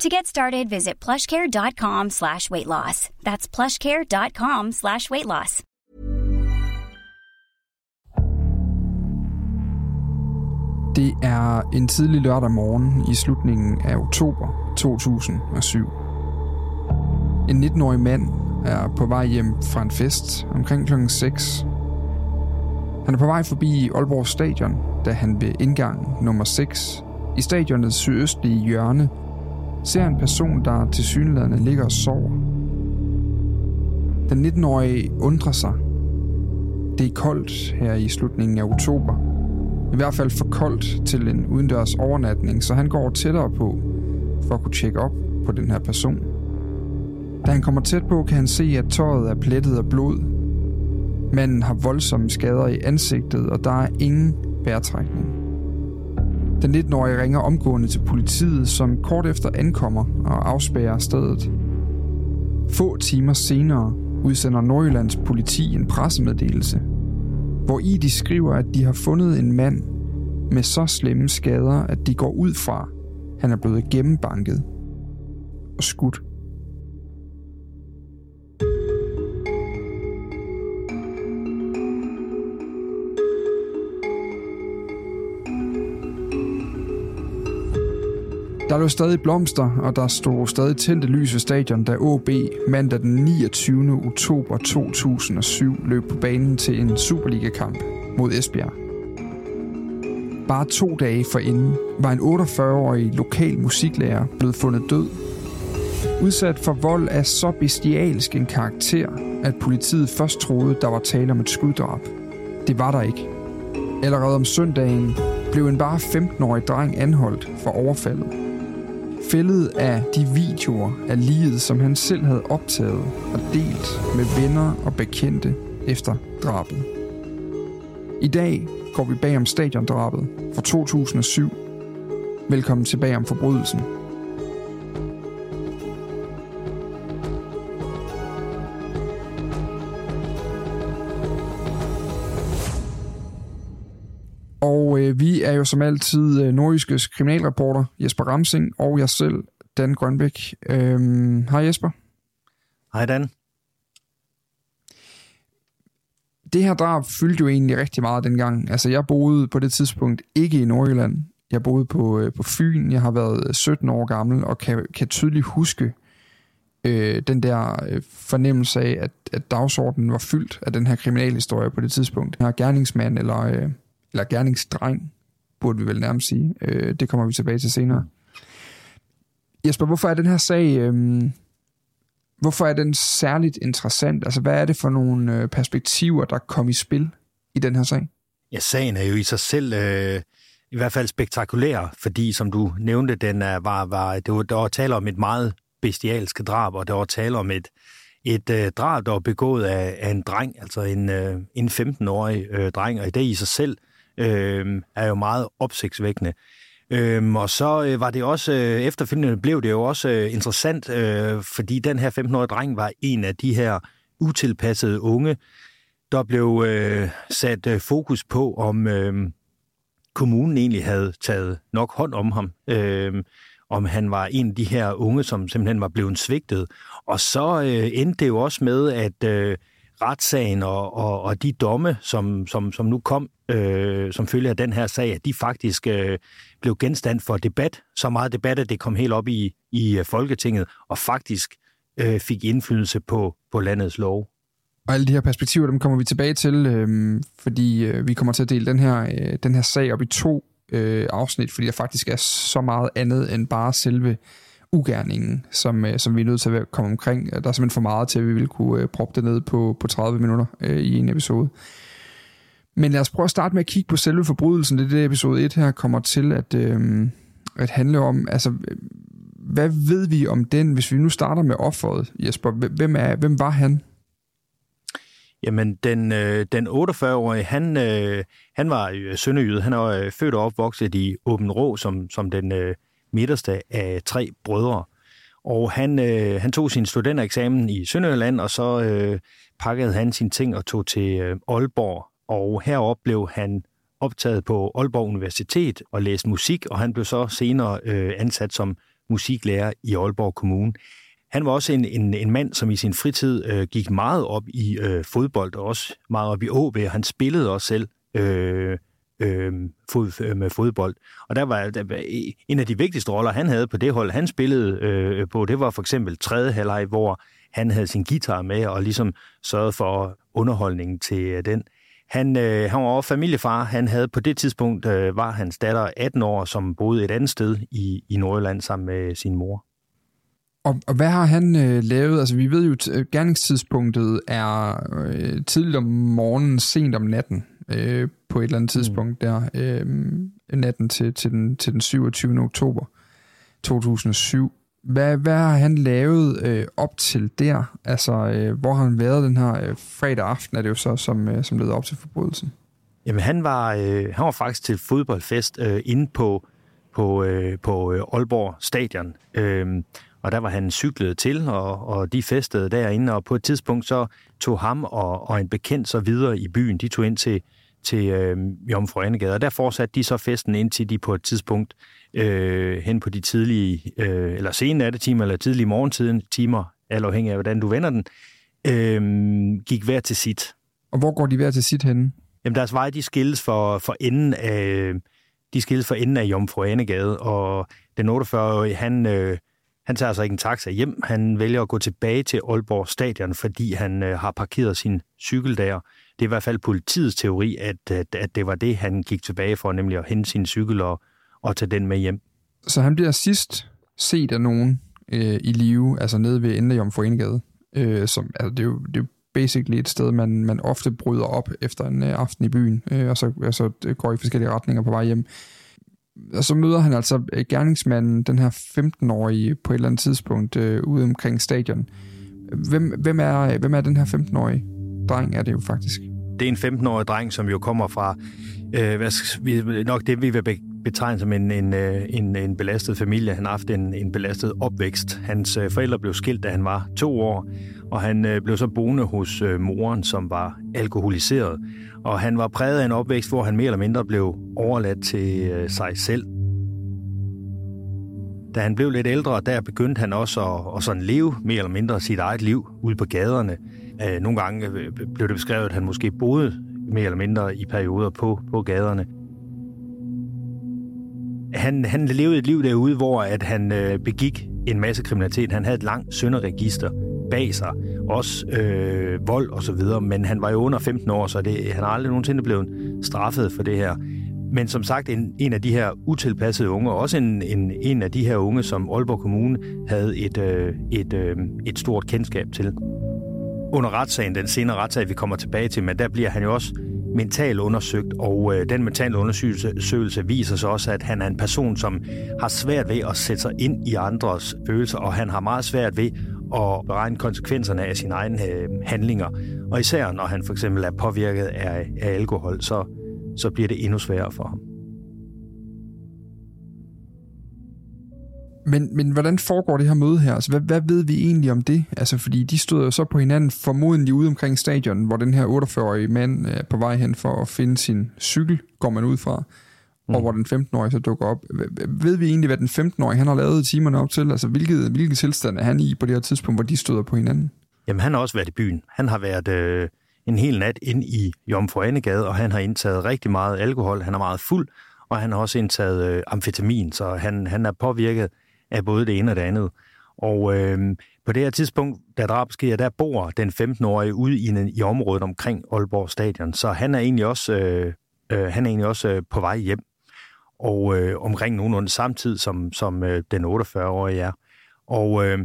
To get started, visit plushcare.com slash weight loss. That's plushcare.com slash weight loss. Det er en tidlig lørdag morgen i slutningen af oktober 2007. En 19-årig mand er på vej hjem fra en fest omkring kl. 6. Han er på vej forbi Aalborg Stadion, da han ved indgang nummer 6 i stadionets sydøstlige hjørne ser en person, der til synlædende ligger og sover. Den 19-årige undrer sig. Det er koldt her i slutningen af oktober. I hvert fald for koldt til en udendørs overnatning, så han går tættere på for at kunne tjekke op på den her person. Da han kommer tæt på, kan han se, at tøjet er plettet af blod. Manden har voldsomme skader i ansigtet, og der er ingen bærtrækning. Den 19-årige ringer omgående til politiet, som kort efter ankommer og afspærrer stedet. Få timer senere udsender Nordjyllands politi en pressemeddelelse, hvor i de skriver, at de har fundet en mand med så slemme skader, at de går ud fra, han er blevet gennembanket og skudt. Der lå stadig blomster, og der stod stadig tændte lys ved stadion, da OB mandag den 29. oktober 2007 løb på banen til en Superliga-kamp mod Esbjerg. Bare to dage forinden var en 48-årig lokal musiklærer blevet fundet død. Udsat for vold af så bestialsk en karakter, at politiet først troede, der var tale om et skuddrab. Det var der ikke. Allerede om søndagen blev en bare 15-årig dreng anholdt for overfaldet fældet af de videoer af livet, som han selv havde optaget og delt med venner og bekendte efter drabet. I dag går vi bag om stadiondrabet fra 2007. Velkommen tilbage om forbrydelsen. Vi er jo som altid øh, nordjyskes kriminalreporter Jesper Ramsing og jeg selv, Dan Grønbæk. Øhm, hej Jesper. Hej Dan. Det her drab fyldte jo egentlig rigtig meget dengang. Altså jeg boede på det tidspunkt ikke i Nordjylland. Jeg boede på, øh, på Fyn. Jeg har været 17 år gammel og kan, kan tydeligt huske øh, den der øh, fornemmelse af, at, at dagsordenen var fyldt af den her kriminalhistorie på det tidspunkt. Her gerningsmand eller... Øh, eller gerningsdreng, burde vi vel nærmest sige. Øh, det kommer vi tilbage til senere. Jesper, hvorfor er den her sag, øh, hvorfor er den særligt interessant? Altså, hvad er det for nogle øh, perspektiver, der kom i spil i den her sag? Ja, sagen er jo i sig selv øh, i hvert fald spektakulær, fordi som du nævnte, den er, var, var, det var, der var tale om et meget bestialsk drab, og der var tale om et, et øh, drab, der var begået af, af en dreng, altså en, øh, en 15-årig øh, dreng, og det i sig selv øh, er jo meget opsigtsvækkende. Øhm, og så øh, var det også, øh, efterfølgende blev det jo også øh, interessant, øh, fordi den her 15-årige dreng var en af de her utilpassede unge, der blev øh, sat øh, fokus på, om øh, kommunen egentlig havde taget nok hånd om ham. Øh, om han var en af de her unge, som simpelthen var blevet svigtet. Og så øh, endte det jo også med, at øh, retssagen og, og, og de domme, som, som, som nu kom øh, som følge af den her sag, at de faktisk øh, blev genstand for debat. Så meget debat, at det kom helt op i, i øh, Folketinget, og faktisk øh, fik indflydelse på, på landets lov. Og alle de her perspektiver, dem kommer vi tilbage til, øh, fordi øh, vi kommer til at dele den her, øh, den her sag op i to øh, afsnit, fordi der faktisk er så meget andet end bare selve ugerningen, som, øh, som vi er nødt til at komme omkring. Der er simpelthen for meget til, at vi vil kunne øh, proppe det ned på, på 30 minutter øh, i en episode. Men lad os prøve at starte med at kigge på selve forbrydelsen. Det er det, episode 1 her kommer til at, øh, at handle om. Altså, hvad ved vi om den, hvis vi nu starter med offeret, Jesper? Hvem, er, hvem var han? Jamen, den, øh, den 48-årige, han, øh, han var øh, sønderjyde. Han er øh, født og opvokset i Åben Rå, som, som den øh, midterste af tre brødre. Og han, øh, han tog sin studentereksamen i Sønderjylland, og så øh, pakkede han sine ting og tog til øh, Aalborg. Og heroppe blev han optaget på Aalborg Universitet og læste musik, og han blev så senere øh, ansat som musiklærer i Aalborg Kommune. Han var også en, en, en mand, som i sin fritid øh, gik meget op i øh, fodbold, og også meget op i OB, og han spillede også selv øh, øh, fod, øh, med fodbold. Og der var, der var en af de vigtigste roller, han havde på det hold, han spillede øh, på, det var for eksempel tredje halvleg, hvor han havde sin guitar med og ligesom sørgede for underholdningen til øh, den. Han, øh, han var også familiefar. Han havde på det tidspunkt, øh, var hans datter 18 år, som boede et andet sted i, i Nordjylland sammen med sin mor. Og, og hvad har han øh, lavet? Altså, vi ved jo, at øh, gerningstidspunktet er øh, tidligt om morgenen, sent om natten, øh, på et eller andet mm. tidspunkt der, øh, natten til, til, den, til den 27. oktober 2007. Hvad, hvad har han lavet øh, op til der? Altså, øh, hvor har han været den her øh, fredag aften, er det jo så, som, øh, som leder op til forbrydelsen? Jamen, han var, øh, han var faktisk til fodboldfest øh, inde på, på, øh, på øh, Aalborg Stadion. Øh, og der var han cyklet til, og, og de festede derinde, og på et tidspunkt så tog ham og, og en bekendt så videre i byen. De tog ind til, til øh, Jomfru Annegade, og der fortsatte de så festen, indtil de på et tidspunkt øh, hen på de tidlige, øh, eller sene timer, eller tidlige morgentiden, timer, alt afhængig af, hvordan du vender den, øh, gik hver til sit. Og hvor går de hver til sit henne? Jamen, deres vej, de skilles for, for enden af, de skilles for enden af Jomfru Annegade, og den 48-årige, han, øh, han tager altså ikke en taxa hjem. Han vælger at gå tilbage til Aalborg Stadion, fordi han øh, har parkeret sin cykel der. Det er i hvert fald politiets teori, at, at, at det var det, han gik tilbage for, nemlig at hente sin cykel og, og tage den med hjem. Så han bliver sidst set af nogen øh, i live, altså nede ved enden af Jomfruenegade. Øh, som, altså, det, er jo, det er jo basically et sted, man, man ofte bryder op efter en øh, aften i byen, øh, og så altså, går i forskellige retninger på vej hjem og så møder han altså øh, gerningsmanden, den her 15-årige, på et eller andet tidspunkt øh, ude omkring stadion. Hvem, hvem, er, hvem er den her 15-årige dreng, er det jo faktisk? Det er en 15-årig dreng, som jo kommer fra øh, hvad, nok det, vi vil betegne som en, en, øh, en, en belastet familie. Han har haft en, en belastet opvækst. Hans øh, forældre blev skilt, da han var to år, og han øh, blev så boende hos øh, moren, som var alkoholiseret. Og han var præget af en opvækst, hvor han mere eller mindre blev overladt til øh, sig selv. Da han blev lidt ældre, der begyndte han også at, at sådan leve mere eller mindre sit eget liv ude på gaderne. Øh, nogle gange øh, blev det beskrevet, at han måske boede mere eller mindre i perioder på, på gaderne. Han, han levede et liv derude, hvor at han øh, begik en masse kriminalitet. Han havde et langt sønderregister bag sig, også øh, vold og så videre, men han var jo under 15 år, så det, han har aldrig nogensinde blevet straffet for det her. Men som sagt, en, en af de her utilpassede unge, også en, en, en af de her unge, som Aalborg Kommune havde et, øh, et, øh, et stort kendskab til. Under retssagen, den senere retssag, vi kommer tilbage til, men der bliver han jo også mentalt undersøgt, og øh, den mentale undersøgelse viser så også, at han er en person, som har svært ved at sætte sig ind i andres følelser, og han har meget svært ved at beregne konsekvenserne af sine egne øh, handlinger. Og især når han for eksempel er påvirket af, af alkohol, så, så bliver det endnu sværere for ham. Men, men hvordan foregår det her møde her? Altså, hvad, hvad ved vi egentlig om det? Altså, fordi de stod jo så på hinanden formodentlig ude omkring stadion, hvor den her 48-årige mand er på vej hen for at finde sin cykel, går man ud fra, mm. og hvor den 15-årige så dukker op. Ved vi egentlig, hvad den 15-årige han har lavet timerne op til? Altså, hvilket, hvilket tilstand er han i på det her tidspunkt, hvor de støder på hinanden? Jamen, han har også været i byen. Han har været øh, en hel nat ind i Jomfru Annegade, og han har indtaget rigtig meget alkohol. Han er meget fuld, og han har også indtaget øh, amfetamin, så han, han er påvirket af både det ene og det andet. Og øh, på det her tidspunkt, da drab sker, der bor den 15-årige ude i, en, i området omkring Aalborg Stadion, så han er egentlig også, øh, øh, han er egentlig også øh, på vej hjem, og øh, omkring nogenlunde samtidig, som, som øh, den 48-årige er. Og øh,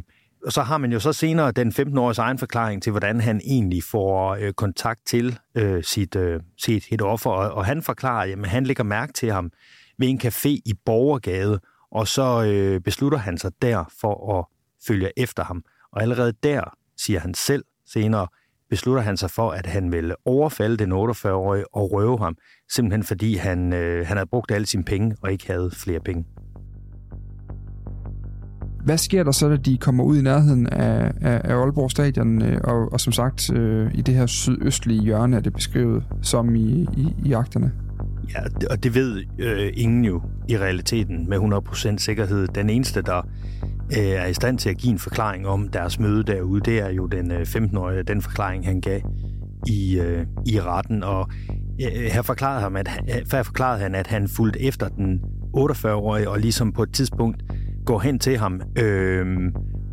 og så har man jo så senere den 15-årige egen forklaring til, hvordan han egentlig får øh, kontakt til øh, sit, øh, sit et offer. Og, og han forklarer, at han lægger mærke til ham ved en café i Borgergade, og så øh, beslutter han sig der for at følge efter ham. Og allerede der, siger han selv senere, beslutter han sig for, at han vil overfalde den 48-årige og røve ham, simpelthen fordi han, øh, han havde brugt alle sine penge og ikke havde flere penge. Hvad sker der så, da de kommer ud i nærheden af, af, af Aalborg Stadion, øh, og, og som sagt øh, i det her sydøstlige hjørne er det beskrevet som i, i, i akterne? Ja, og det ved øh, ingen jo i realiteten med 100% sikkerhed. Den eneste, der øh, er i stand til at give en forklaring om deres møde derude, det er jo den øh, 15-årige, den forklaring, han gav i, øh, i retten. Og øh, her, forklarede han, at, øh, her forklarede han, at han fulgte efter den 48-årige, og ligesom på et tidspunkt går hen til ham øh,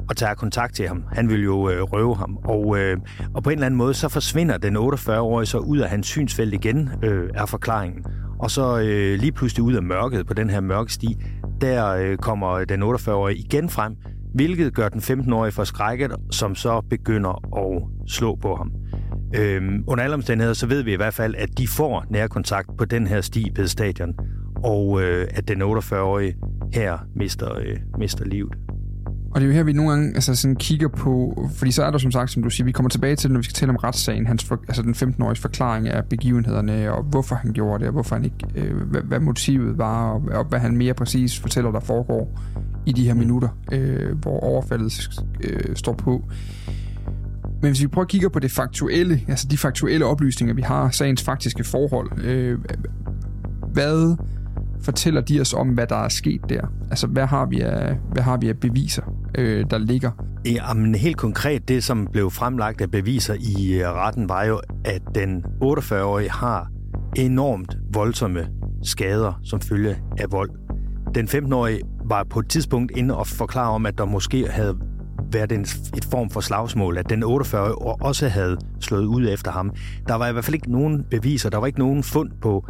og tager kontakt til ham. Han vil jo øh, røve ham, og, øh, og på en eller anden måde, så forsvinder den 48-årige så ud af hans synsfelt igen, øh, er forklaringen. Og så øh, lige pludselig ud af mørket på den her mørke sti, der øh, kommer den 48-årige igen frem, hvilket gør den 15-årige forskrækket, som så begynder at slå på ham. Øhm, under alle omstændigheder, så ved vi i hvert fald, at de får nærkontakt på den her sti ved stadion, og øh, at den 48-årige her mister, øh, mister livet. Og det er jo her, vi nogle gange altså sådan kigger på, fordi så er der som sagt, som du siger, vi kommer tilbage til, når vi skal tale om retssagen, hans for, altså den 15-årige forklaring af begivenhederne, og hvorfor han gjorde det, og hvorfor han ikke, øh, hvad, hvad motivet var, og, og hvad han mere præcis fortæller, der foregår i de her minutter, øh, hvor overfaldet øh, står på. Men hvis vi prøver at kigge på det faktuelle, altså de faktuelle oplysninger, vi har, sagens faktiske forhold, øh, hvad fortæller de os om, hvad der er sket der? Altså, hvad har vi af, hvad har vi af beviser, øh, der ligger? Ja, men helt konkret, det som blev fremlagt af beviser i øh, retten, var jo, at den 48-årige har enormt voldsomme skader som følge af vold. Den 15-årige var på et tidspunkt inde og forklare om, at der måske havde været en, et form for slagsmål, at den 48-årige også havde slået ud efter ham. Der var i hvert fald ikke nogen beviser, der var ikke nogen fund på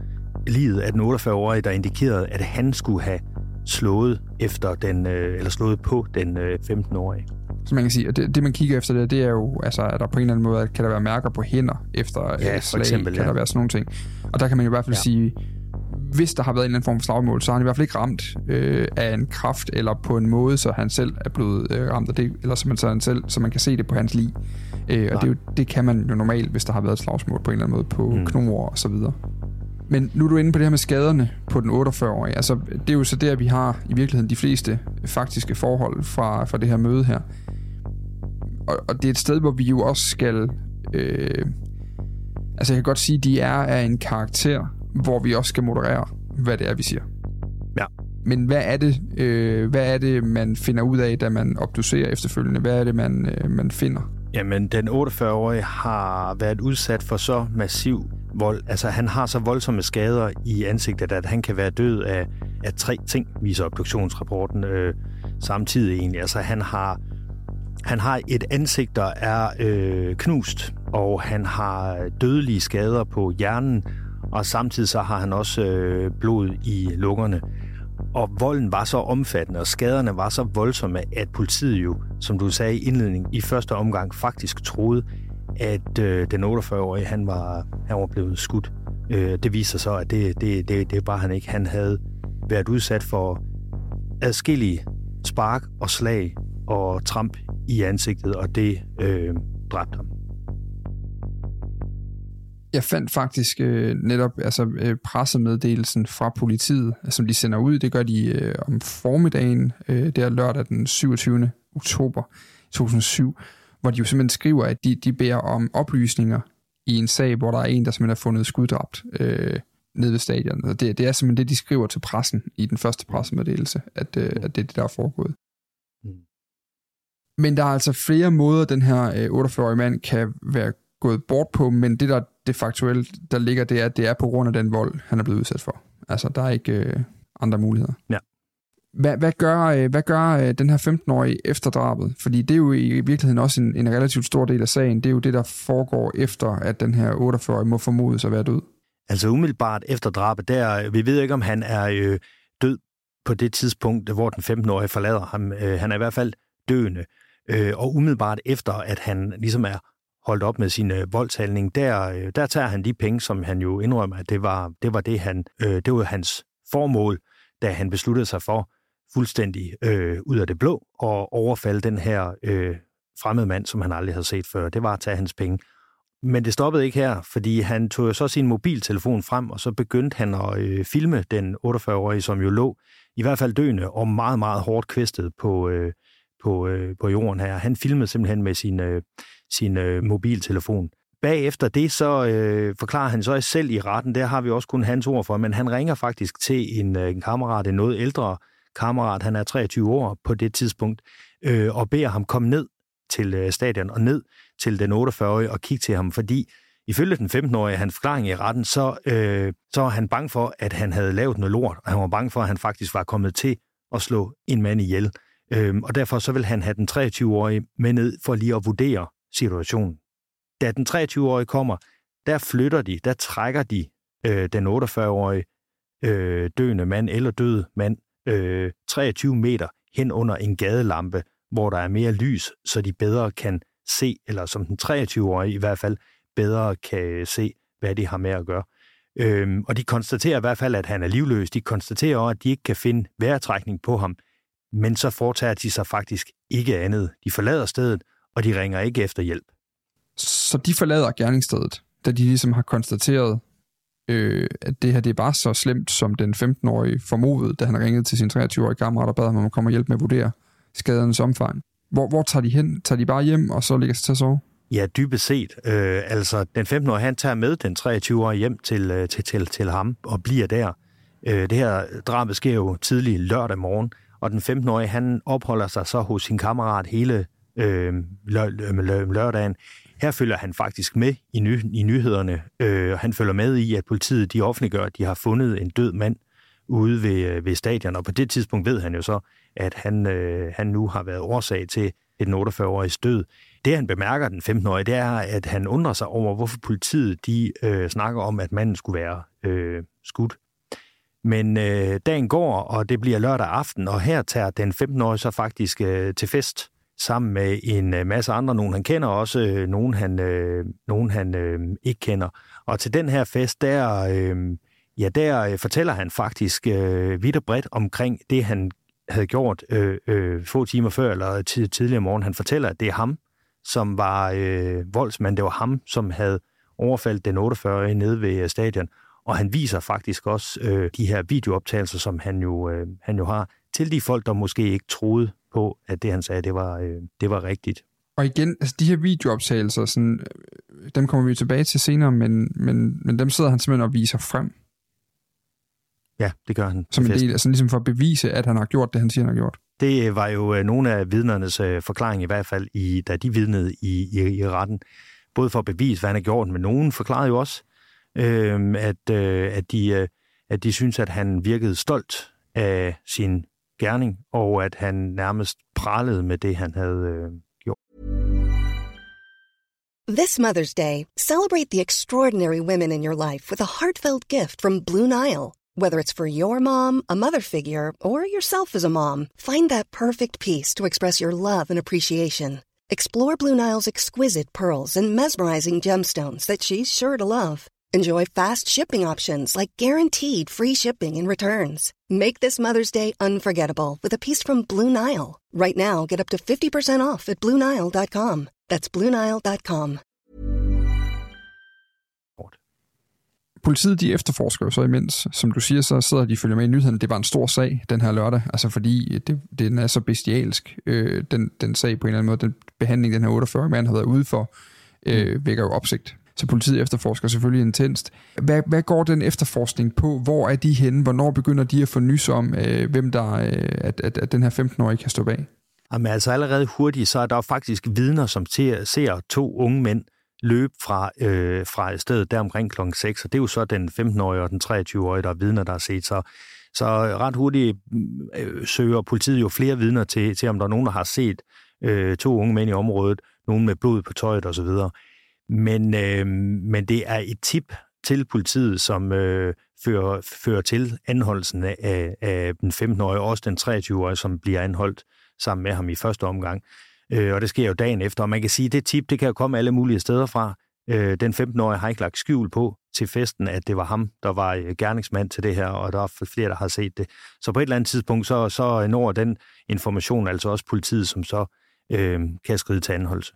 livet af den 48-årige, der indikerede, at han skulle have slået efter den, øh, eller slået på den 15-årige. Øh, Så man kan sige, at det, det man kigger efter det, det er jo, altså, er der på en eller anden måde, kan der være mærker på hænder efter ja, slag, eksempel, kan ja. der være sådan nogle ting. Og der kan man i hvert fald ja. sige, hvis der har været en eller anden form for slagmål, så har han i hvert fald ikke ramt øh, af en kraft, eller på en måde, så han selv er blevet øh, ramt af det, eller så man, så, han selv, så man kan se det på hans lig. Øh, og det, jo, det kan man jo normalt, hvis der har været et slagsmål på en eller anden måde på mm. knor og så videre. Men nu er du inde på det her med skaderne på den 48-årige. Altså, det er jo så der, vi har i virkeligheden de fleste faktiske forhold fra, fra det her møde her. Og, og det er et sted, hvor vi jo også skal... Øh, altså, jeg kan godt sige, at de er af en karakter, hvor vi også skal moderere, hvad det er, vi siger. Ja. Men hvad er det, øh, hvad er det man finder ud af, da man obducerer efterfølgende? Hvad er det, man, øh, man finder? Jamen, den 48-årige har været udsat for så massiv vold. Altså, han har så voldsomme skader i ansigtet, at han kan være død af, af tre ting, viser obduktionsrapporten øh, samtidig egentlig. Altså, han har, han har et ansigt, der er øh, knust, og han har dødelige skader på hjernen, og samtidig så har han også øh, blod i lungerne. Og volden var så omfattende, og skaderne var så voldsomme, at politiet jo, som du sagde i indledningen, i første omgang faktisk troede, at øh, den 48-årige, han var, han var blevet skudt. Øh, det viser så, at det, det, det, det var han ikke. Han havde været udsat for adskillige spark og slag og tramp i ansigtet, og det øh, dræbte ham. Jeg fandt faktisk øh, netop altså, øh, pressemeddelelsen fra politiet, altså, som de sender ud. Det gør de øh, om formiddagen, øh, der lørdag den 27. oktober 2007, hvor de jo simpelthen skriver, at de, de beder om oplysninger i en sag, hvor der er en, der simpelthen har fundet skuddræbt øh, nede ved stadion. Og det, det er simpelthen det, de skriver til pressen i den første pressemeddelelse, at, øh, at det er det, der er foregået. Mm. Men der er altså flere måder, den her øh, 48-årige mand kan være gået bort på, men det, der det faktuelle, der ligger, det er, at det er på grund af den vold, han er blevet udsat for. Altså, der er ikke øh, andre muligheder. Ja. Hvad, hvad gør, øh, hvad gør øh, den her 15-årige efter drabet? Fordi det er jo i virkeligheden også en, en relativt stor del af sagen. Det er jo det, der foregår efter, at den her 48-årige må formodes at være død. Altså umiddelbart efter drabet, der, vi ved ikke, om han er øh, død på det tidspunkt, hvor den 15-årige forlader ham. Øh, han er i hvert fald døende. Øh, og umiddelbart efter, at han ligesom er holdt op med sin øh, voldshandling, der, øh, der tager han de penge, som han jo indrømmer, at det var det, var det, han, øh, det var hans formål, da han besluttede sig for fuldstændig øh, ud af det blå og overfalde den her øh, fremmede mand, som han aldrig havde set før. Det var at tage hans penge. Men det stoppede ikke her, fordi han tog jo så sin mobiltelefon frem, og så begyndte han at øh, filme den 48-årige, som jo lå i hvert fald døende og meget, meget hårdt kvæstet på, øh, på, øh, på jorden her. Han filmede simpelthen med sin, øh, sin øh, mobiltelefon. Bagefter det, så øh, forklarer han så selv i retten, der har vi også kun hans ord for, men han ringer faktisk til en, øh, en kammerat, en noget ældre kammerat, han er 23 år på det tidspunkt, øh, og beder ham komme ned til øh, stadion og ned til den 48-årige og kigge til ham, fordi ifølge den 15-årige, hans forklaring i retten, så, øh, så var han bange for, at han havde lavet noget lort, og han var bange for, at han faktisk var kommet til at slå en mand ihjel. Øh, og derfor så vil han have den 23-årige med ned for lige at vurdere situationen. Da den 23-årige kommer, der flytter de, der trækker de øh, den 48-årige øh, døende mand eller døde mand øh, 23 meter hen under en gadelampe, hvor der er mere lys, så de bedre kan se, eller som den 23-årige i hvert fald, bedre kan se, hvad de har med at gøre. Øhm, og de konstaterer i hvert fald, at han er livløs. De konstaterer også, at de ikke kan finde vejrtrækning på ham, men så foretager de sig faktisk ikke andet. De forlader stedet, og de ringer ikke efter hjælp. Så de forlader gerningsstedet, da de ligesom har konstateret, øh, at det her det er bare så slemt, som den 15-årige formodede, da han ringede til sin 23-årige kammerat og bad ham om at komme og hjælpe med at vurdere skadernes omfang. Hvor, hvor tager de hen? Tager de bare hjem, og så ligger sig til at sove? Ja, dybest set. Øh, altså, den 15-årige, han tager med den 23-årige hjem til, øh, til, til, til ham og bliver der. Øh, det her drab sker jo tidlig lørdag morgen, og den 15-årige, han opholder sig så hos sin kammerat hele øh, lø, lø, lørdagen. Her følger han faktisk med i, ny, i nyhederne. Øh, han følger med i, at politiet de offentliggør, at de har fundet en død mand ude ved, øh, ved stadion, og på det tidspunkt ved han jo så, at han, øh, han nu har været årsag til den 48-årige død. Det, han bemærker den 15-årige, det er, at han undrer sig over, hvorfor politiet de øh, snakker om, at manden skulle være øh, skudt. Men øh, dagen går, og det bliver lørdag aften, og her tager den 15-årige så faktisk øh, til fest sammen med en øh, masse andre, nogen han kender, også øh, nogen han, øh, nogen han øh, ikke kender. Og til den her fest, der, øh, ja, der øh, fortæller han faktisk øh, vidt og bredt omkring det, han havde gjort øh, øh, få timer før eller tid, tidligere morgen. Han fortæller, at det er ham, som var øh, voldsmand. Det var ham, som havde overfaldt den 48 nede ved øh, stadion. Og han viser faktisk også øh, de her videooptagelser, som han jo, øh, han jo har, til de folk, der måske ikke troede på, at det, han sagde, det var, øh, det var rigtigt. Og igen, altså de her videooptagelser, sådan, øh, dem kommer vi tilbage til senere, men, men, men dem sidder han simpelthen og viser frem. Ja, det gør han. Som en del, altså ligesom for at bevise, at han har gjort det, han siger, han har gjort. Det var jo øh, nogle af vidnernes øh, forklaring i hvert fald, i, da de vidnede i, i, i retten. Både for at bevise, hvad han har gjort, men nogen forklarede jo også, øh, at, øh, at, de, øh, at de synes, at han virkede stolt af sin gerning, og at han nærmest pralede med det, han havde øh, gjort. This Mother's Day, celebrate the extraordinary women in your life with a heartfelt gift from Blue Nile. Whether it's for your mom, a mother figure, or yourself as a mom, find that perfect piece to express your love and appreciation. Explore Blue Nile's exquisite pearls and mesmerizing gemstones that she's sure to love. Enjoy fast shipping options like guaranteed free shipping and returns. Make this Mother's Day unforgettable with a piece from Blue Nile. Right now, get up to 50% off at BlueNile.com. That's BlueNile.com. Politiet de efterforsker så imens, som du siger, så sidder de og følger med i nyhederne. Det var en stor sag den her lørdag, altså fordi det, den er så bestialsk, øh, den, den sag på en eller anden måde, den behandling, den her 48 mand har været ude for, øh, vækker jo opsigt. Så politiet efterforsker selvfølgelig intenst. Hvad, hvad går den efterforskning på? Hvor er de henne? Hvornår begynder de at få nys om, øh, hvem der, øh, at, at, at den her 15-årige kan stå bag? Jamen altså allerede hurtigt, så er der faktisk vidner, som ser, ser to unge mænd løbe fra, øh, fra stedet der omkring klokken 6, og det er jo så den 15-årige og den 23-årige, der er vidner, der har set. Så, så ret hurtigt øh, søger politiet jo flere vidner til, til, om der er nogen, der har set øh, to unge mænd i området, nogen med blod på tøjet osv. Men, øh, men det er et tip til politiet, som øh, fører, fører til anholdelsen af, af den 15-årige, og også den 23-årige, som bliver anholdt sammen med ham i første omgang. Øh, og det sker jo dagen efter, og man kan sige, at det tip, det kan jo komme alle mulige steder fra. Øh, den 15-årige har ikke lagt skjul på til festen, at det var ham, der var øh, gerningsmand til det her, og der er flere, der har set det. Så på et eller andet tidspunkt, så, så når den information altså også politiet, som så øh, kan skride til anholdelse.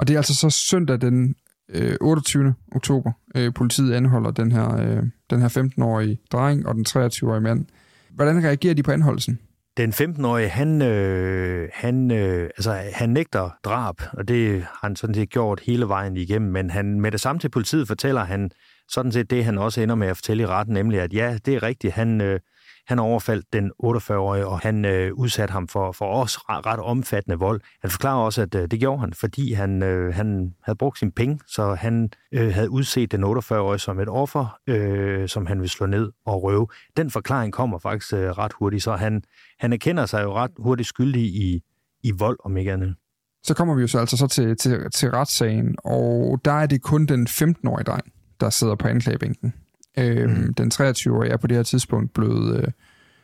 Og det er altså så søndag den øh, 28. oktober, øh, politiet anholder den her, øh, den her 15-årige dreng og den 23-årige mand. Hvordan reagerer de på anholdelsen? Den 15-årige, han, øh, han, øh, altså, han nægter drab, og det har han sådan set gjort hele vejen igennem, men han med det samme til politiet fortæller han sådan set det, han også ender med at fortælle i retten, nemlig at ja, det er rigtigt, han, øh, han overfaldt den 48-årige, og han øh, udsatte ham for, for også ret, omfattende vold. Han forklarer også, at øh, det gjorde han, fordi han, øh, han havde brugt sin penge, så han øh, havde udset den 48-årige som et offer, øh, som han ville slå ned og røve. Den forklaring kommer faktisk øh, ret hurtigt, så han, han erkender sig jo ret hurtigt skyldig i, i vold, om ikke andet. Så kommer vi jo så altså så til, til, til retssagen, og der er det kun den 15-årige dreng, der sidder på anklagebænken. Øhm, mm. Den 23-årige er på det her tidspunkt blevet, øh,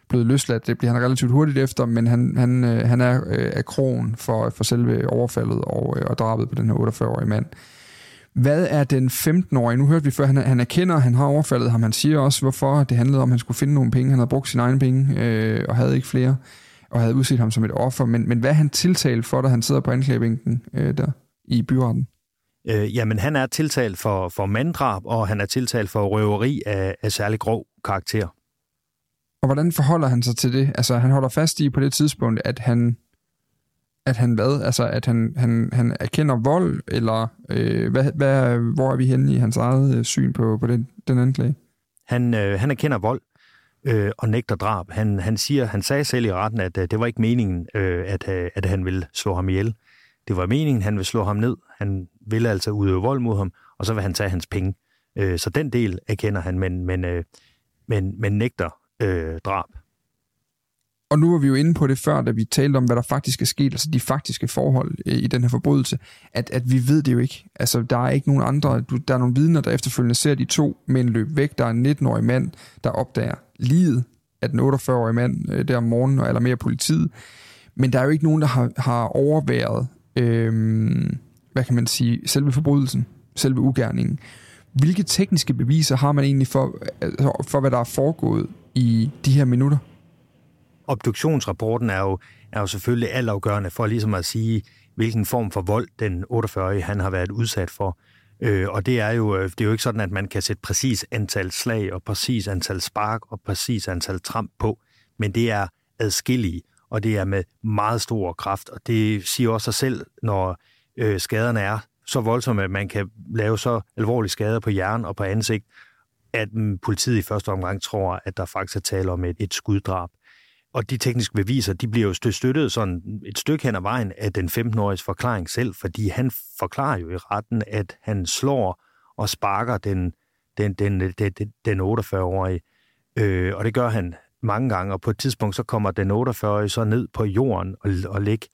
blevet løsladt. Det bliver han relativt hurtigt efter, men han, han, øh, han er øh, af krogen for, for selve overfaldet og, øh, og drabet på den her 48-årige mand. Hvad er den 15-årige? Nu hørte vi før, han, han erkender, han har overfaldet ham. Han siger også, hvorfor det handlede om, at han skulle finde nogle penge. Han havde brugt sine egne penge øh, og havde ikke flere, og havde udset ham som et offer. Men, men hvad er han tiltalt for, da han sidder på anklagebænken øh, der i byretten? Øh, jamen, han er tiltalt for, for manddrab, og han er tiltalt for røveri af, af særlig grov karakter. Og hvordan forholder han sig til det? Altså, han holder fast i på det tidspunkt, at han at han hvad? Altså, at han, han, han erkender vold, eller øh, hvad, hvad, hvor er vi henne i hans eget øh, syn på, på den, den anklage? Han, øh, han erkender vold øh, og nægter drab. Han, han, siger, han sagde selv i retten, at øh, det var ikke meningen, øh, at, øh, at han ville slå ham ihjel. Det var meningen, han ville slå ham ned. Han vil altså udøve vold mod ham, og så vil han tage hans penge. Øh, så den del erkender han, men, men, øh, men, men nægter øh, drab. Og nu var vi jo inde på det før, da vi talte om, hvad der faktisk er sket, altså de faktiske forhold øh, i den her forbrydelse, at, at vi ved det jo ikke. Altså, der er ikke nogen andre, der er nogle vidner, der efterfølgende ser de to mænd løbe væk. Der er en 19-årig mand, der opdager livet af den 48-årige mand øh, der om morgenen, og mere politiet. Men der er jo ikke nogen, der har, har overværet, øh, hvad kan man sige, selve forbrydelsen, selve ugerningen. Hvilke tekniske beviser har man egentlig for, altså, for hvad der er foregået i de her minutter? Obduktionsrapporten er jo, er jo selvfølgelig altafgørende for ligesom at sige, hvilken form for vold den 48 han har været udsat for. Øh, og det er, jo, øh, det er jo ikke sådan, at man kan sætte præcis antal slag og præcis antal spark og præcis antal tramp på, men det er adskillige, og det er med meget stor kraft, og det siger også sig selv, når øh, skaderne er så voldsomme, at man kan lave så alvorlige skader på hjernen og på ansigt, at mm, politiet i første omgang tror, at der faktisk er tale om et, et skuddrab. Og de tekniske beviser, de bliver jo støttet sådan et stykke hen ad vejen af den 15-åriges forklaring selv, fordi han forklarer jo i retten, at han slår og sparker den, den, den, den, den 48-årige. Øh, og det gør han mange gange, og på et tidspunkt så kommer den 48-årige så ned på jorden og, og ligger.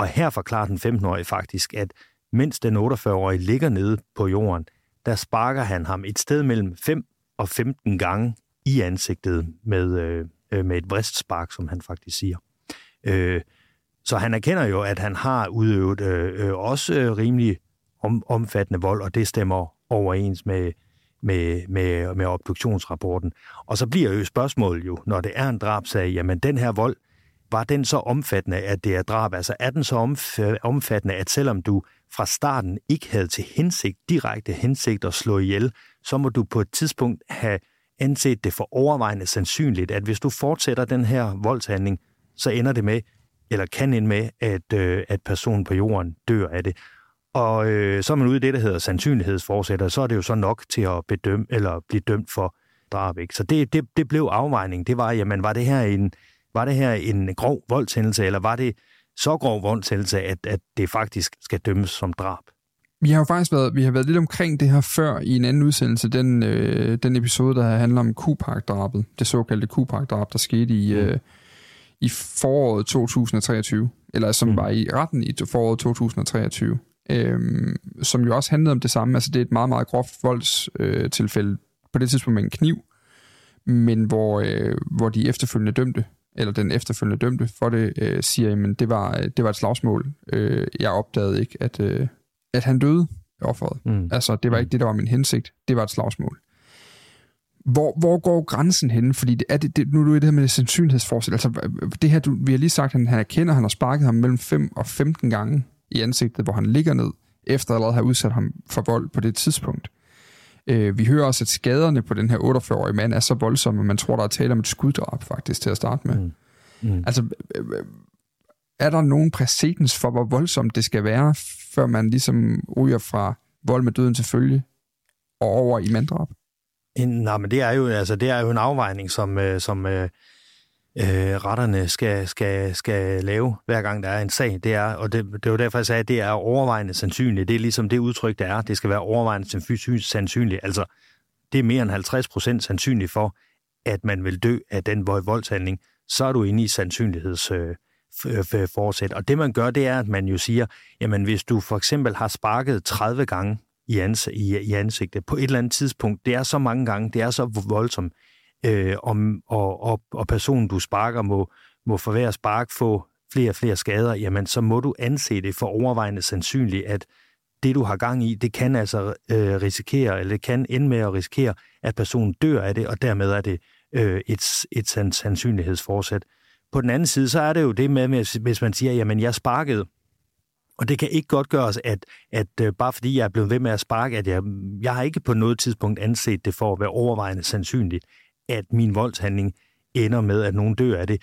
Og her forklarer den 15-årige faktisk, at mens den 48-årige ligger nede på jorden, der sparker han ham et sted mellem 5 og 15 gange i ansigtet med, øh, øh, med et vristspark, som han faktisk siger. Øh, så han erkender jo, at han har udøvet øh, øh, også øh, rimelig om, omfattende vold, og det stemmer overens med, med, med, med obduktionsrapporten. Og så bliver jo spørgsmålet jo, når det er en drabsag, jamen den her vold, var den så omfattende, at det er drab? Altså er den så omfattende, at selvom du fra starten ikke havde til hensigt, direkte hensigt at slå ihjel, så må du på et tidspunkt have anset det for overvejende sandsynligt, at hvis du fortsætter den her voldshandling, så ender det med, eller kan ende med, at, øh, at personen på jorden dør af det. Og øh, så er man ude i det, der hedder sandsynlighedsforsætter, så er det jo så nok til at bedømme, eller blive dømt for drab. Ikke? Så det, det, det blev afvejning. Det var, jamen, var det her en, var det her en grov voldshændelse, eller var det så grov voldshændelse, at, at det faktisk skal dømmes som drab? Vi har jo faktisk været, vi har været lidt omkring det her før i en anden udsendelse, den, øh, den episode, der handler om Kupark-drabet, det såkaldte Kupark-drab, der skete i, mm. øh, i foråret 2023, eller som mm. var i retten i foråret 2023, øh, som jo også handlede om det samme. Altså det er et meget, meget groft voldstilfælde, øh, på det tidspunkt med en kniv, men hvor, øh, hvor de efterfølgende dømte, eller den efterfølgende dømte for det, øh, siger, at det var, det var et slagsmål. Øh, jeg opdagede ikke, at, øh, at han døde, offeret. Mm. Altså, det var ikke det, der var min hensigt. Det var et slagsmål. Hvor, hvor går grænsen hen? Fordi det, er det, det, nu er du i det her med sandsynlighedsforsæt. Altså, det her, du, vi har lige sagt, at han erkender, at han har sparket ham mellem 5 og 15 gange i ansigtet, hvor han ligger ned, efter at allerede have udsat ham for vold på det tidspunkt. Øh, vi hører også, at skaderne på den her 48-årige mand er så voldsomme, at man tror, der er tale om et skuddrab faktisk til at starte med. Mm. Mm. Altså, øh, øh, er der nogen præcedens for, hvor voldsomt det skal være, før man ligesom ryger fra vold med døden til følge og over i manddrab? Nej, men det er jo, altså, det er jo en afvejning, som, øh, som øh, retterne skal, skal, skal lave, hver gang der er en sag. Det er, og det, det er derfor, jeg sagde, at det er overvejende sandsynligt. Det er ligesom det udtryk, der er. Det skal være overvejende sandsynligt. Altså, det er mere end 50 procent sandsynligt for, at man vil dø af den voldshandling. Så er du inde i sandsynligheds... Øh, fortsæt. Og det man gør, det er, at man jo siger, jamen hvis du for eksempel har sparket 30 gange i, ans- i, i ansigtet på et eller andet tidspunkt, det er så mange gange, det er så voldsomt, øh, om, og, og, og personen, du sparker, må, må for hver spark få flere og flere skader, jamen så må du anse det for overvejende sandsynligt, at det, du har gang i, det kan altså øh, risikere, eller det kan ende med at risikere, at personen dør af det, og dermed er det øh, et, et sandsynlighedsforsæt. På den anden side, så er det jo det med, hvis man siger, jamen jeg sparkede, og det kan ikke godt gøres, at, at øh, bare fordi jeg er blevet ved med at sparke, at jeg, jeg har ikke på noget tidspunkt anset det for at være overvejende sandsynligt, at min voldshandling ender med, at nogen dør af det.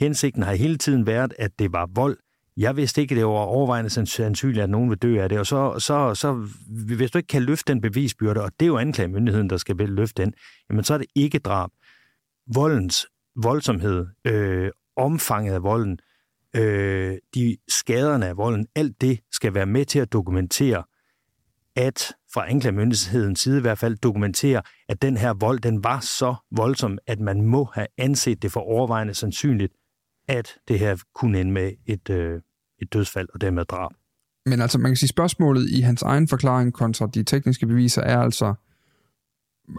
Hensigten har hele tiden været, at det var vold. Jeg vidste ikke, at det var overvejende sandsynligt, at nogen vil dø af det. Og så, så, så hvis du ikke kan løfte den bevisbyrde, og det er jo anklagemyndigheden, der skal løfte den, jamen så er det ikke drab. Voldens voldsomhed, øh, omfanget af volden, øh, de skaderne af volden, alt det skal være med til at dokumentere, at fra anklagemyndighedens side i hvert fald dokumentere, at den her vold, den var så voldsom, at man må have anset det for overvejende sandsynligt, at det her kunne ende med et, øh, et dødsfald og dermed drab. Men altså, man kan sige, spørgsmålet i hans egen forklaring kontra de tekniske beviser er altså,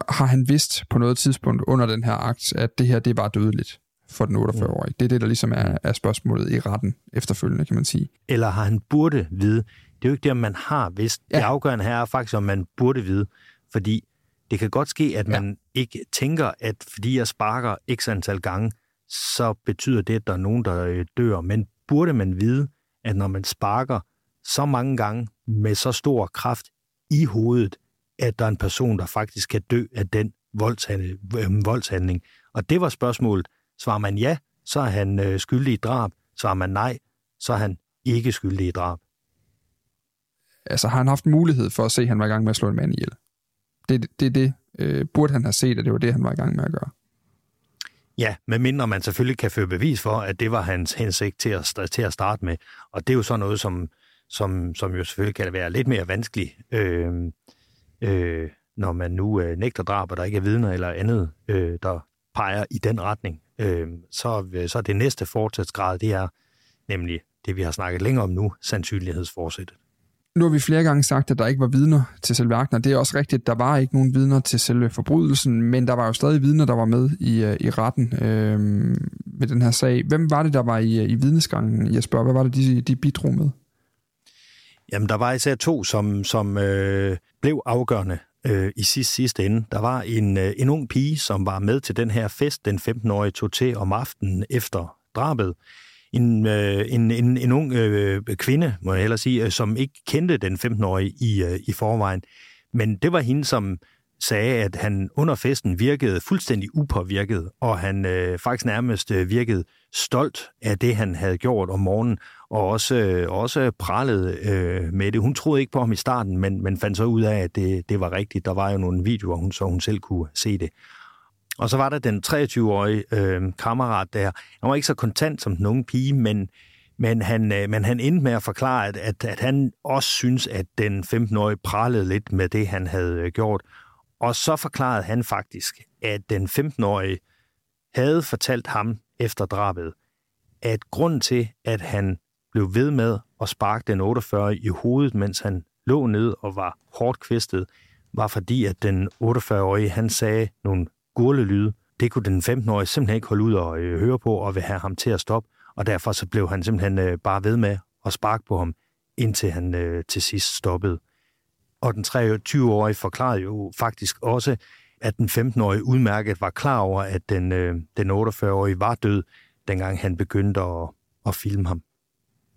har han vidst på noget tidspunkt under den her akt, at det her, det var dødeligt for den 48-årige? Det er det, der ligesom er, er spørgsmålet i retten efterfølgende, kan man sige. Eller har han burde vide, det er jo ikke det, om man har vidst. Ja. Det afgørende her er faktisk, om man burde vide. Fordi det kan godt ske, at man ja. ikke tænker, at fordi jeg sparker x antal gange, så betyder det, at der er nogen, der øh, dør. Men burde man vide, at når man sparker så mange gange med så stor kraft i hovedet, at der er en person, der faktisk kan dø af den. Øh, voldshandling. Og det var spørgsmålet. Svarer man ja, så er han øh, skyldig i drab. Svarer man nej, så er han ikke skyldig i drab altså har han haft mulighed for at se, at han var i gang med at slå en mand ihjel. Det er det, det øh, burde han have set, at det var det, han var i gang med at gøre. Ja, medmindre man selvfølgelig kan føre bevis for, at det var hans hensigt til at, til at starte med. Og det er jo så noget, som, som, som jo selvfølgelig kan være lidt mere vanskeligt, øh, øh, når man nu øh, nægter drab, og der ikke er vidner eller andet, øh, der peger i den retning. Øh, så, så det næste fortsætsgrad, det er nemlig det, vi har snakket længere om nu, sandsynlighedsforsættet. Nu har vi flere gange sagt, at der ikke var vidner til selve og det er også rigtigt, der var ikke nogen vidner til selve forbrydelsen, men der var jo stadig vidner, der var med i, øh, i retten øh, med den her sag. Hvem var det, der var i, i vidnesgangen, Jesper? Hvad var det, de, de bidrog med? Jamen, der var især to, som, som øh, blev afgørende øh, i sidste, sidste ende. Der var en, øh, en ung pige, som var med til den her fest, den 15-årige tog til om aftenen efter drabet. en, øh, en, en, en ung øh, kvinde, må jeg hellere sige, øh, som ikke kendte den 15-årige i, øh, i forvejen. Men det var hende, som sagde, at han under festen virkede fuldstændig upåvirket, og han øh, faktisk nærmest øh, virkede stolt af det, han havde gjort om morgenen, og også, også prallede øh, med det. Hun troede ikke på ham i starten, men, men fandt så ud af, at det, det var rigtigt. Der var jo nogle videoer, hun, så hun selv kunne se det. Og så var der den 23-årige øh, kammerat der. Han var ikke så kontant som den unge pige, men, men, han, øh, men han endte med at forklare, at, at, at han også synes, at den 15-årige prallede lidt med det, han havde øh, gjort. Og så forklarede han faktisk, at den 15-årige havde fortalt ham efter drabet, at grund til, at han blev ved med at sparke den 48 i hovedet, mens han lå ned og var hårdt kvistet, var fordi, at den 48-årige, han sagde nogle gurlelyde. Det kunne den 15-årige simpelthen ikke holde ud og øh, høre på og vil have ham til at stoppe, og derfor så blev han simpelthen øh, bare ved med at sparke på ham, indtil han øh, til sidst stoppede. Og den 23-årige forklarede jo faktisk også, at den 15-årige udmærket var klar over, at den, øh, den 48-årige var død, dengang han begyndte at, at filme ham.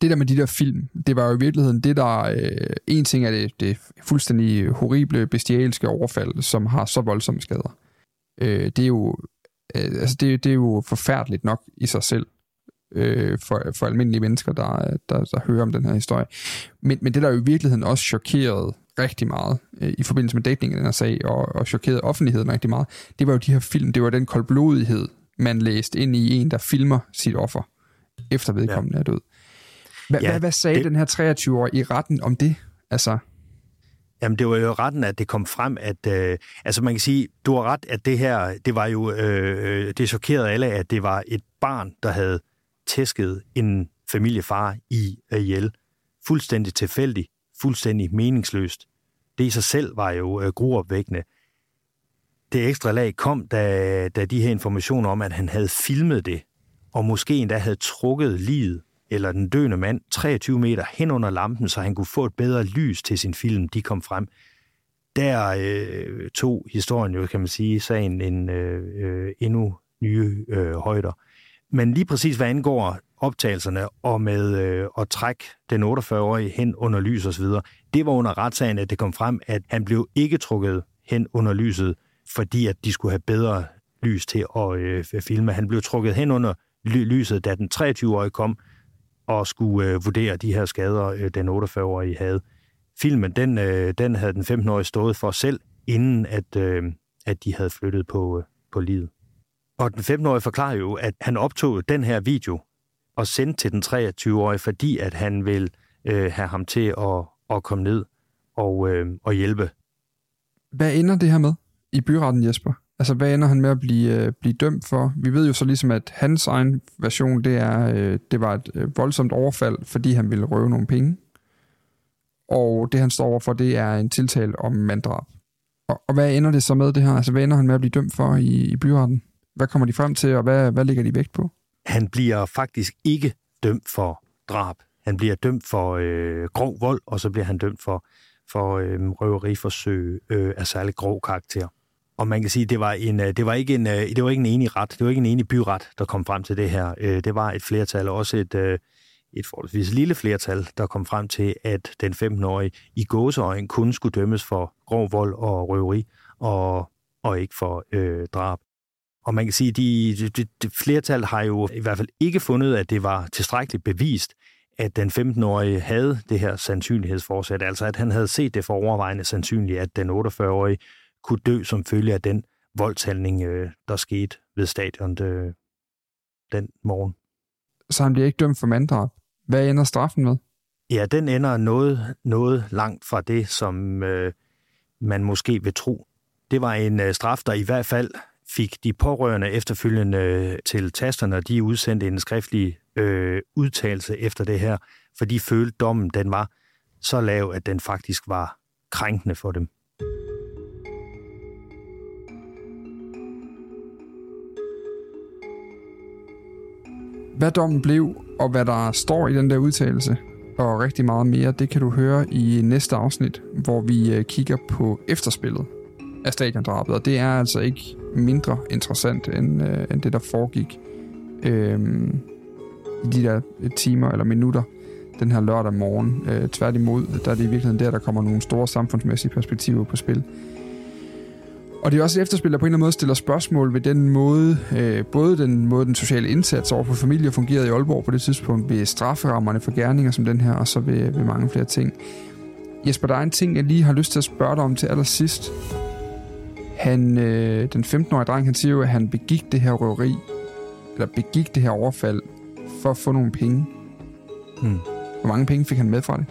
Det der med de der film, det var jo i virkeligheden det, der... Øh, en ting er det, det fuldstændig horrible, bestialske overfald, som har så voldsomme skader. Øh, det er jo... Øh, altså det, det er jo forfærdeligt nok i sig selv øh, for, for almindelige mennesker, der, der, der hører om den her historie. Men, men det, der jo i virkeligheden også chokerede rigtig meget øh, i forbindelse med datningen af den her sag, og, og chokerede offentligheden rigtig meget, det var jo de her film, det var den koldblodighed, man læste ind i en, der filmer sit offer, efter vedkommende ja. er død. Hva, ja, hvad, hvad sagde det, den her 23-årige i retten om det? Altså... Jamen, det var jo retten, at det kom frem, at... Øh, altså, man kan sige, du har ret, at det her, det var jo... Øh, det chokerede alle, at det var et barn, der havde tæsket en familiefar i ihjel. Fuldstændig tilfældigt fuldstændig meningsløst. Det i sig selv var jo øh, gruopvækkende. Det ekstra lag kom, da, da de her informationer om, at han havde filmet det, og måske endda havde trukket livet eller den døende mand 23 meter hen under lampen, så han kunne få et bedre lys til sin film, de kom frem. Der øh, tog historien jo, kan man sige, sagen en øh, øh endnu nye øh, højder. Men lige præcis hvad angår optagelserne og med øh, at trække den 48-årige hen under lys osv., det var under retssagen, at det kom frem, at han blev ikke trukket hen under lyset, fordi at de skulle have bedre lys til at øh, filme. Han blev trukket hen under ly- lyset, da den 23-årige kom og skulle øh, vurdere de her skader, øh, den 48-årige havde. Filmen, den, øh, den havde den 15-årige stået for selv, inden at, øh, at de havde flyttet på, øh, på livet. Og den 15-årige forklarer jo, at han optog den her video og sende til den 23-årige, fordi at han vil øh, have ham til at, at komme ned og, øh, og hjælpe. Hvad ender det her med i byretten, Jesper? Altså, hvad ender han med at blive, øh, blive dømt for? Vi ved jo så ligesom, at hans egen version, det er, øh, det var et øh, voldsomt overfald, fordi han ville røve nogle penge. Og det, han står overfor, det er en tiltale om manddrab. Og, og hvad ender det så med det her? Altså, hvad ender han med at blive dømt for i, i byretten? Hvad kommer de frem til, og hvad, hvad ligger de vægt på? Han bliver faktisk ikke dømt for drab. Han bliver dømt for øh, grov vold, og så bliver han dømt for, for øh, røveriforsøg øh, af særlig grov karakter. Og man kan sige, det var en, øh, det var ikke en, øh, det var ikke en enig ret, det var ikke en enig byret, der kom frem til det her. Øh, det var et flertal, også et, et forholdsvis lille flertal, der kom frem til, at den 15-årige i gåseøjen kun skulle dømmes for grov vold og røveri, og, og ikke for øh, drab. Og man kan sige, at de, de, de, flertal har jo i hvert fald ikke fundet, at det var tilstrækkeligt bevist, at den 15-årige havde det her sandsynlighedsforsæt, altså at han havde set det for overvejende sandsynligt, at den 48-årige kunne dø som følge af den voldshandling, øh, der skete ved stadion øh, den morgen. Så han bliver ikke dømt for manddrab. Hvad ender straffen med? Ja, den ender noget, noget langt fra det, som øh, man måske vil tro. Det var en øh, straf, der i hvert fald fik de pårørende efterfølgende øh, til tasterne, og de udsendte en skriftlig øh, udtalelse efter det her, for de følte dommen, den var så lav, at den faktisk var krænkende for dem. Hvad dommen blev, og hvad der står i den der udtalelse, og rigtig meget mere, det kan du høre i næste afsnit, hvor vi øh, kigger på efterspillet af stadiondrabet, og det er altså ikke mindre interessant end, øh, end det, der foregik. øh, i de der timer eller minutter den her lørdag morgen. Øh, tværtimod, der er det i virkeligheden der, der kommer nogle store samfundsmæssige perspektiver på spil. Og det er også et efterspil, der på en eller anden måde stiller spørgsmål ved den måde, øh, både den måde, den sociale indsats over for familier fungerede i Aalborg på det tidspunkt, ved strafferammerne for gerninger som den her, og så ved, ved mange flere ting. Jesper, der er en ting, jeg lige har lyst til at spørge dig om til allersidst. Han, øh, den 15-årige dreng, han siger jo, at han begik det her røveri, eller begik det her overfald, for at få nogle penge. Hmm. Hvor mange penge fik han med fra det?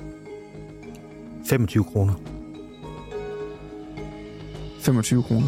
25 kroner. 25 kroner.